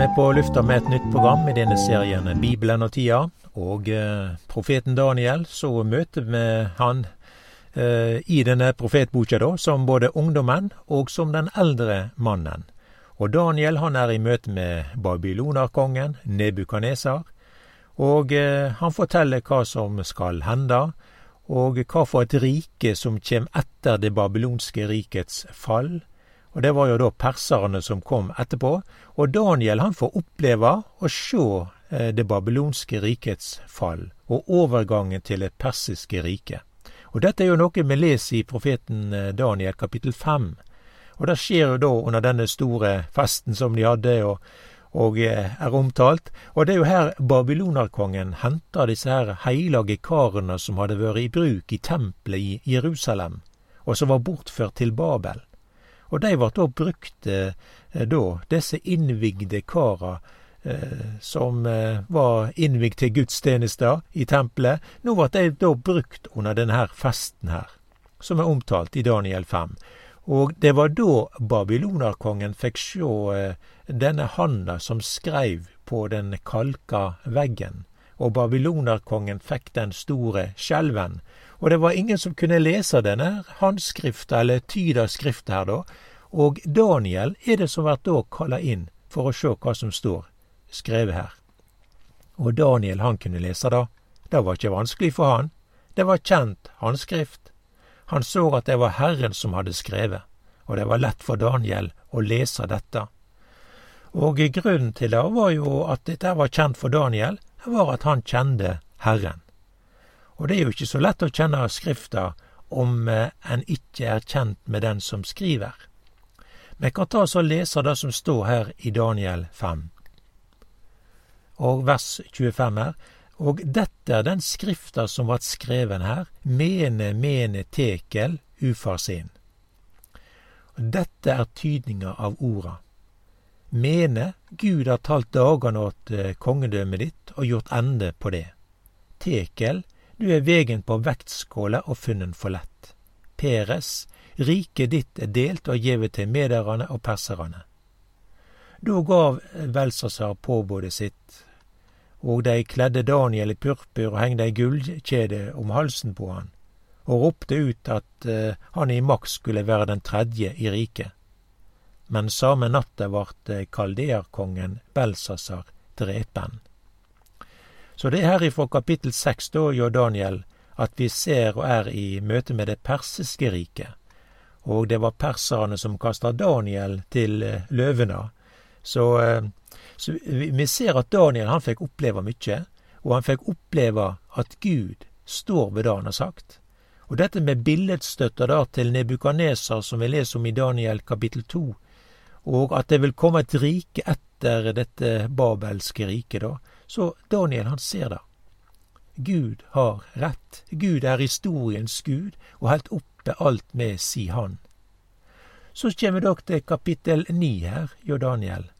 vi på lufta med et nytt program i denne serien Bibelen og tida. Og eh, profeten Daniel, så møter vi han eh, i denne profetboka da, som både ungdommen og som den eldre mannen. Og Daniel han er i møte med babylonarkongen Nebukaneser. Og eh, han forteller hva som skal hende, og hva for et rike som kjem etter det babylonske rikets fall og det var jo da perserne som kom etterpå. Og Daniel han får oppleve å se eh, det babylonske rikets fall, og overgangen til det persiske riket. Og dette er jo noe vi leser i profeten eh, Daniel kapittel fem. Og det skjer jo da under denne store festen som de hadde, og, og eh, er omtalt. Og det er jo her babylonarkongen henter disse her heilage karene som hadde vært i bruk i tempelet i Jerusalem, og som var bortført til Babel. Og dei vart då brukte eh, då, desse innvigde kara eh, som eh, var innvigd til gudstenester i tempelet, nå vart dei då brukt under denne festen her, som er omtalt i Daniel 5. Og det var da babylonarkongen fikk sjå denne handa som skreiv på den kalka veggen, og babylonerkongen fikk den store skjelven, og det var ingen som kunne lese denne håndskrifta, eller tyda skrifta her, da. Og Daniel er det som blir da kalla inn for å sjå hva som står skrevet her. Og Daniel, han kunne lese da. Det var ikke vanskelig for han. Det var kjent handskrift. Han så at det var Herren som hadde skrevet, og det var lett for Daniel å lese dette. Og grunnen til det var jo at dette var kjent for Daniel, var at han kjente Herren. Og det er jo ikke så lett å kjenne Skrifta om eh, en ikke er kjent med den som skriver. Vi kan ta oss og lese det som står her i Daniel 5, og vers 25 her. Og dette er den skrifta som vart skreven her, mene mene tekel ufarsin. Dette er tydninga av orda. Mene, Gud har talt dagane åt eh, kongedømmet ditt og gjort ende på det. Tekel, du er vegen på vektskåla og funnen for lett. Peres, riket ditt er delt og gjeve til mederne og perserne. Da gav Velsasar påbudet sitt, og de kledde Daniel i purpur og hengde ei gullkjede om halsen på han, og ropte ut at uh, han i maks skulle være den tredje i riket. Men samme natta vart uh, kaldeerkongen Belsasar drepen. Så det er her ifra kapittel seks da, jo Daniel, at vi ser og er i møte med det persiske riket. Og det var perserne som kasta Daniel til eh, løvene. Så, eh, så vi ser at Daniel han fikk oppleve mye, og han fikk oppleve at Gud står ved det han har sagt. Og dette med billedstøtta til Nebukaneser, som vi leser om i Daniel kapittel to, og at det vil komme et rike etter dette babelske riket, da, så Daniel han ser det. Gud har rett. Gud er historiens Gud, og helt oppe alt med si Han. Så vi dere til kapittel ni her, jo Daniel,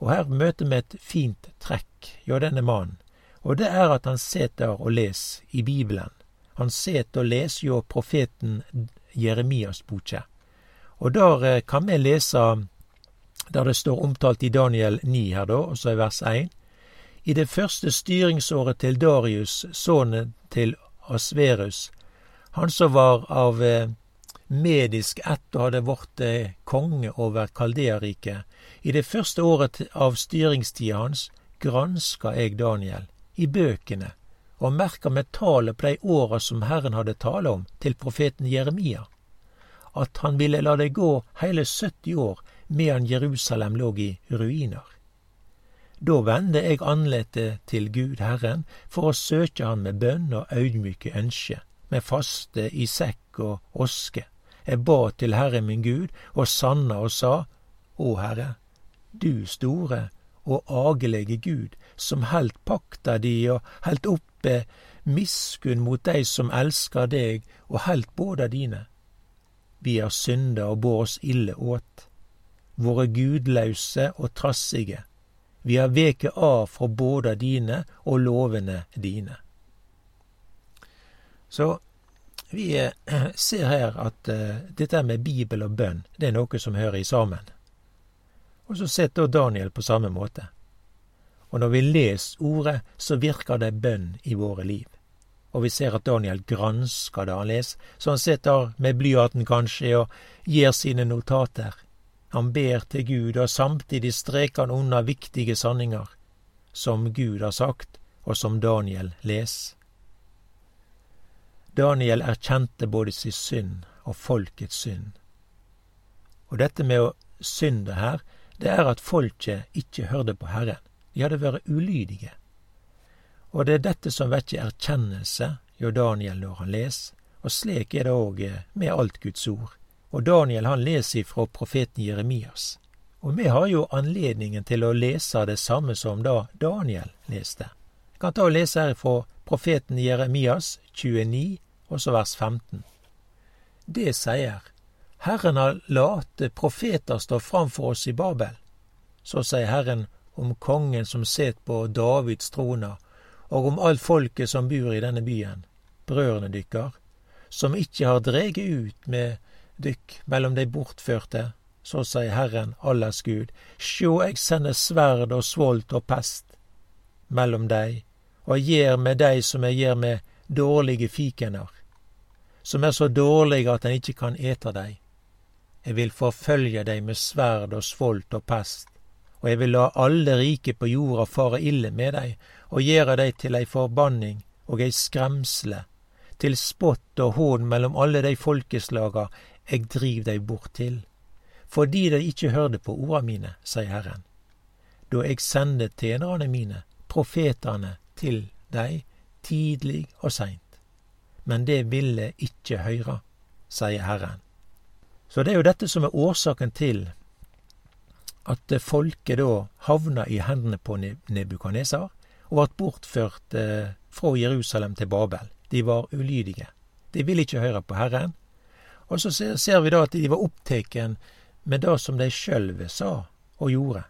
og her møter vi et fint trekk jo denne mannen, og det er at han seter og les i Bibelen. Han set og les jo profeten Jeremias boke. Og der eh, kan vi lese der det står omtalt i Daniel 9 her, da, og så i vers 1. I det første styringsåret til Darius, sønnen til Asverus, han som var av eh, medisk ett og hadde blitt eh, konge over Kaldeariket, i det første året av styringstida hans granska eg Daniel i bøkene og merka med tallet på de åra som Herren hadde tale om til profeten Jeremia, at han ville la det gå heile 70 år medan Jerusalem lå i ruiner. Da vende eg andletet til Gud Herren for å søke Han med bønn og audmyke ønske, med faste i sekk og oske. Eg ba til Herre min Gud og sanna og sa, Å Herre, du store og agelege Gud, som heldt pakta di og heldt oppe miskunn mot dei som elskar deg og heldt båda dine. Vi har synda og bår oss ille åt, våre gudlause og trassige vi har veket av fra båda dine og lovene dine. Så vi eh, ser her at uh, dette med Bibel og bønn, det er noe som hører i sammen. Og så sitter Daniel på samme måte. Og når vi leser ordet, så virker det bønn i våre liv. Og vi ser at Daniel gransker det han leser, så han sitter med blyanten kanskje og gir sine notater. Han ber til Gud, og samtidig streker han unna viktige sanninger, som Gud har sagt, og som Daniel leser. Daniel erkjente både sin synd og folkets synd. Og dette med å synde her, det er at folket ikke hørte på Herren. De hadde vært ulydige. Og det er dette som vekker erkjennelse hjå Daniel når han leser, og slik er det òg med alt Guds ord. Og Daniel han leser fra profeten Jeremias. Og vi har jo anledningen til å lese det samme som da Daniel leste. Jeg kan ta og lese her fra profeten Jeremias 29, og så vers 15. Det sier Herren har late profeter stå framfor oss i Babel. Så sier Herren om kongen som set på Davids trona, og om alt folket som bor i denne byen, brødrene dykkar, som ikke har dreget ut med dykk mellom dei bortførte, så sier Herren, Allers Gud, sjå eg sender sverd og svolt og pest mellom dei, og gjer med dei som eg gjer med dårlige fikener, som er så dårlige at ein ikkje kan ete dei. Eg vil forfølge dei med sverd og svolt og pest, og eg vil la alle rike på jorda fare ille med dei, og gjere dei til ei forbanning og ei skremsle, til spott og hån mellom alle dei folkeslaga eg driv dei bort til, fordi dei ikkje hørde på orda mine, sier Herren. Da eg sende tjenerne mine, profetane, til dei, tidlig og seint. Men det ville ikkje høyra, sier Herren. Så det er jo dette som er årsaken til at folket da havna i hendene på Nebukadnesar og ble bortført eh, fra Jerusalem til Babel. De var ulydige. De ville ikke høre på Herren. Og så ser vi da at de var oppteken med det som de sjølve sa og gjorde.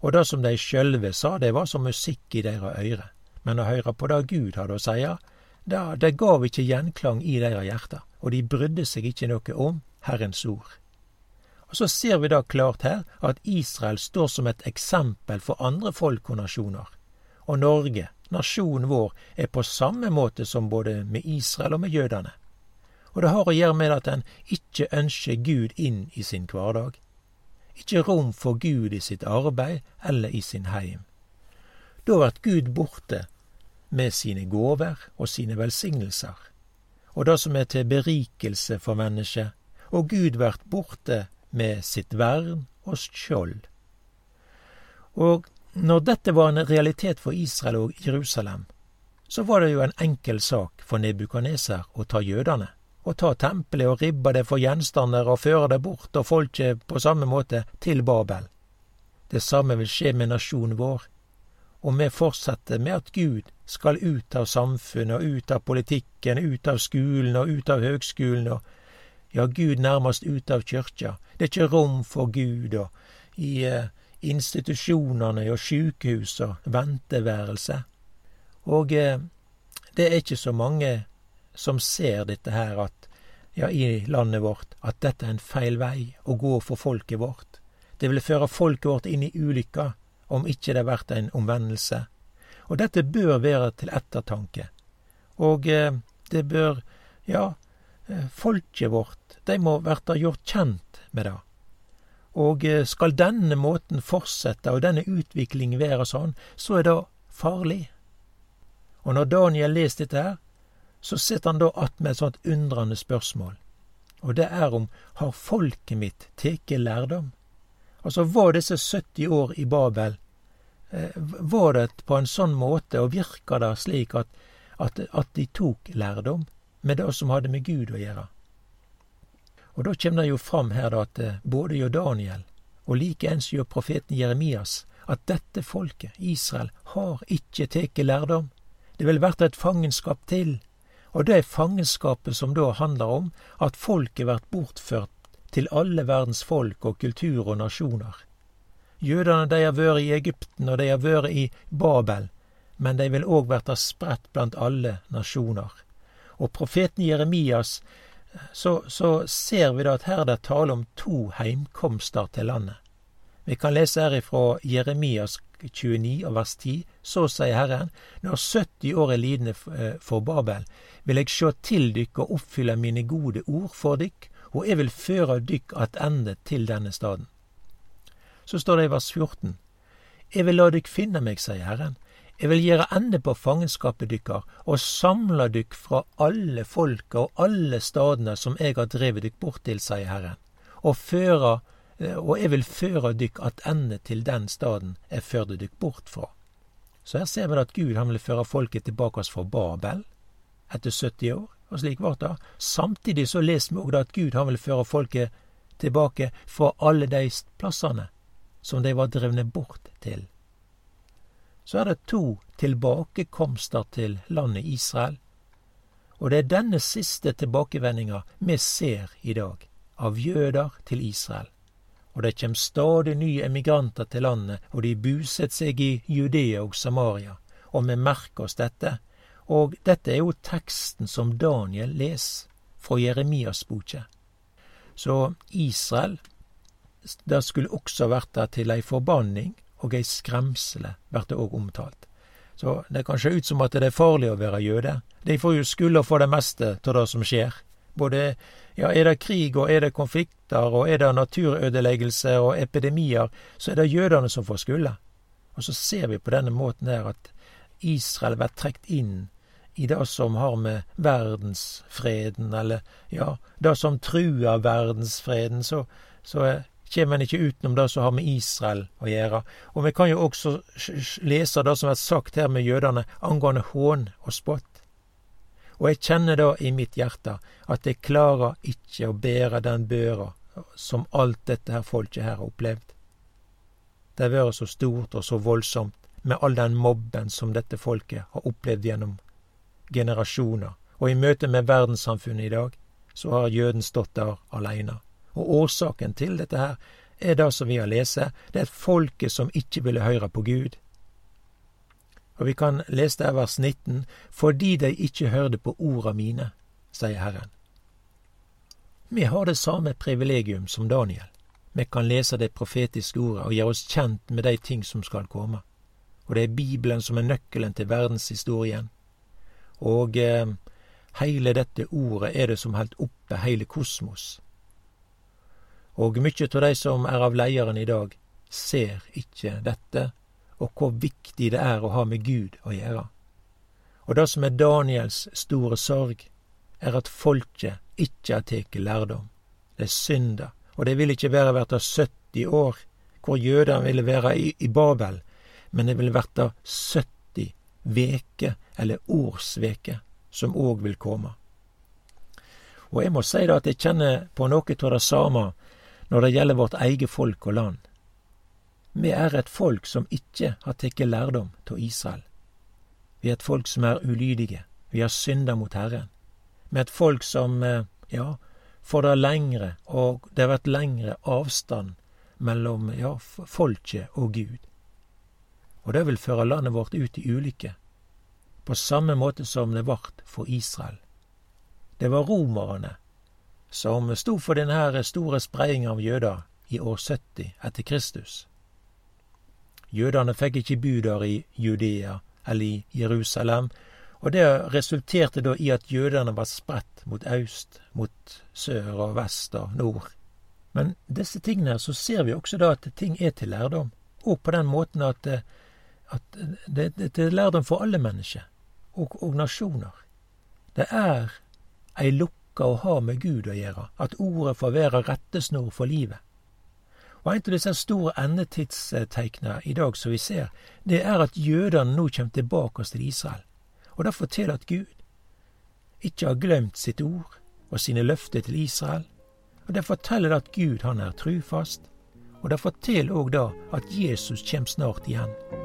Og det som de sjølve sa, det var som musikk i deres øyre. Men å høre på det Gud hadde å seie, det, det gav ikke gjenklang i deres hjerter, og de brydde seg ikke noe om Herrens ord. Og Så ser vi da klart her at Israel står som et eksempel for andre folk og nasjoner. Og Norge, nasjonen vår, er på samme måte som både med Israel og med jødene. Og det har å gjøre med at en ikke ønsker Gud inn i sin hverdag. Ikke rom for Gud i sitt arbeid eller i sin heim. Da blir Gud borte med sine gåver og sine velsignelser. Og det som er til berikelse for mennesket, og Gud blir borte med sitt vern og skjold. Og når dette var en realitet for Israel og Jerusalem, så var det jo en enkel sak for Nebukaneser å ta jødene, og ta tempelet og ribba det for gjenstander og føre det bort og folket på samme måte til Babel. Det samme vil skje med nasjonen vår, og vi fortsetter med at Gud skal ut av samfunnet og ut av politikken, ut av skolen og ut av høgskolen og ja, Gud nærmest ut av kyrkja. Det er ikke rom for Gud og i eh, institusjonene og sjukehus og venteværelse. Og eh, det er ikke så mange som ser dette her at ja, i landet vårt, at dette er en feil vei å gå for folket vårt. Det vil føre folket vårt inn i ulykka om ikke det blir en omvendelse. Og dette bør være til ettertanke. Og eh, det bør, ja, eh, folket vårt de må verta gjort kjent med det. Og eh, skal denne måten fortsette, og denne utviklingen være sånn, så er det farlig. Og når Daniel leser dette her, så sitter han da att med et sånt undrende spørsmål. Og det er om har folket mitt teke lærdom? Altså, var disse 70 år i Babel eh, Var det på en sånn måte, og virka det slik at, at, at de tok lærdom med det som hadde med Gud å gjøre? Og da kjem det jo fram her da at eh, både jo Daniel og likeens jo profeten Jeremias at dette folket, Israel, har ikke teke lærdom. Det vil vært et fangenskap til. Og det er fangenskapet som da handler om at folket vært bortført til alle verdens folk og kultur og nasjoner. Jødene de har vært i Egypten og de har vært i Babel, men de vil òg verta spredt blant alle nasjoner. Og profeten Jeremias så, så ser vi da at her er det tale om to heimkomster til landet. Vi kan lese her ifra Jeremias 29 og vers 10, så sier Herren, når 70 år er lidende eh, for Babel, vil jeg sjå til dykk og oppfylle mine gode ord for dykk, og jeg vil føre dykk attende til denne staden. Så står det i vers 14, Jeg vil la dykk finne meg, sier Herren, jeg vil gjøre ende på fangenskapet dykkar, og samle dykk fra alle folka og alle stadene som jeg har drevet dykk bort til, sier Herren, og føre og jeg vil føre dykk attende til den staden jeg førte dykk bort fra. Så her ser vi at Gud han vil føre folket tilbake fra Babel etter 70 år, og slik vart det. Samtidig så leser vi òg at Gud han vil føre folket tilbake fra alle de plassene som de var drevne bort til. Så er det to tilbakekomster til landet Israel, og det er denne siste tilbakevendinga vi ser i dag, av jøder til Israel og det kjem stadig nye emigranter til landet, og de buset seg i Judea og Samaria, og vi merker oss dette. Og dette er jo teksten som Daniel leser fra Jeremias boka. Så Israel, det skulle også vært der til ei forbanning og ei skremsle, blir det òg omtalt. Så det kan se ut som at det er farlig å være jøde. De får jo skulda for det meste av det som skjer. Både ja, er det krig og er det konflikter og er det naturødeleggelse og epidemier, så er det jødene som får skylda. Og så ser vi på denne måten her at Israel blir trukket inn i det som har med verdensfreden, eller ja, det som truer verdensfreden, så, så kommer en ikke utenom det som har med Israel å gjøre. Og vi kan jo også lese det som er sagt her med jødene angående hån og spott. Og jeg kjenner da i mitt hjerte at jeg klarer ikke å bære den børa som alt dette her folket her har opplevd. Det har vært så stort og så voldsomt med all den mobben som dette folket har opplevd gjennom generasjoner, og i møte med verdenssamfunnet i dag, så har jøden stått der aleine. Og årsaken til dette her er det som vi har lest, det er folket som ikke ville høre på Gud, og vi kan lese der vers 19, fordi de ikke hørte på orda mine, sier Herren. Vi har det samme privilegium som Daniel. Vi kan lese de profetiske orda og gjøre oss kjent med de ting som skal komme. Og det er Bibelen som er nøkkelen til verdenshistorien. Og eh, heile dette ordet er det som holder oppe heile kosmos. Og mykje av de som er av lederen i dag, ser ikke dette og hvor viktig det er å ha med Gud å gjøre. Og det som er Daniels store sorg, er at folket ikke har tatt lærdom. Det er synda, og det vil ikke være verta 70 år, hvor jødene ville være i, i Babel, men det vil verta 70 veker, eller årsveker, som òg vil komme. Og jeg må si da at jeg kjenner på noe av det samme når det gjelder vårt eget folk og land. Vi er et folk som ikke har tatt lærdom av Israel. Vi er et folk som er ulydige. Vi har synda mot Herren. Vi er et folk som, eh, ja, får det lengre, og det har vært lengre avstand mellom ja, folket og Gud. Og det vil føre landet vårt ut i ulykke, på samme måte som det vart for Israel. Det var romerne som sto for denne store spredninga av jøder i år 70 etter Kristus. Jødene fikk ikke bo der i Judea eller i Jerusalem, og det resulterte da i at jødene var spredt mot øst, mot sør og vest og nord. Men disse tingene så ser vi også da at ting er til lærdom, og på den måten at, at det, det er til lærdom for alle mennesker, og, og nasjoner. Det er ei lukka å ha med Gud å gjøre, at ordet får være rettesnor for livet. Og En av disse store endetidstegnene i dag som vi ser, det er at jødene nå kommer tilbake til Israel. Og det forteller at Gud ikke har glemt sitt ord og sine løfter til Israel. Og Det forteller at Gud han er trufast. Og det forteller òg da at Jesus kommer snart igjen.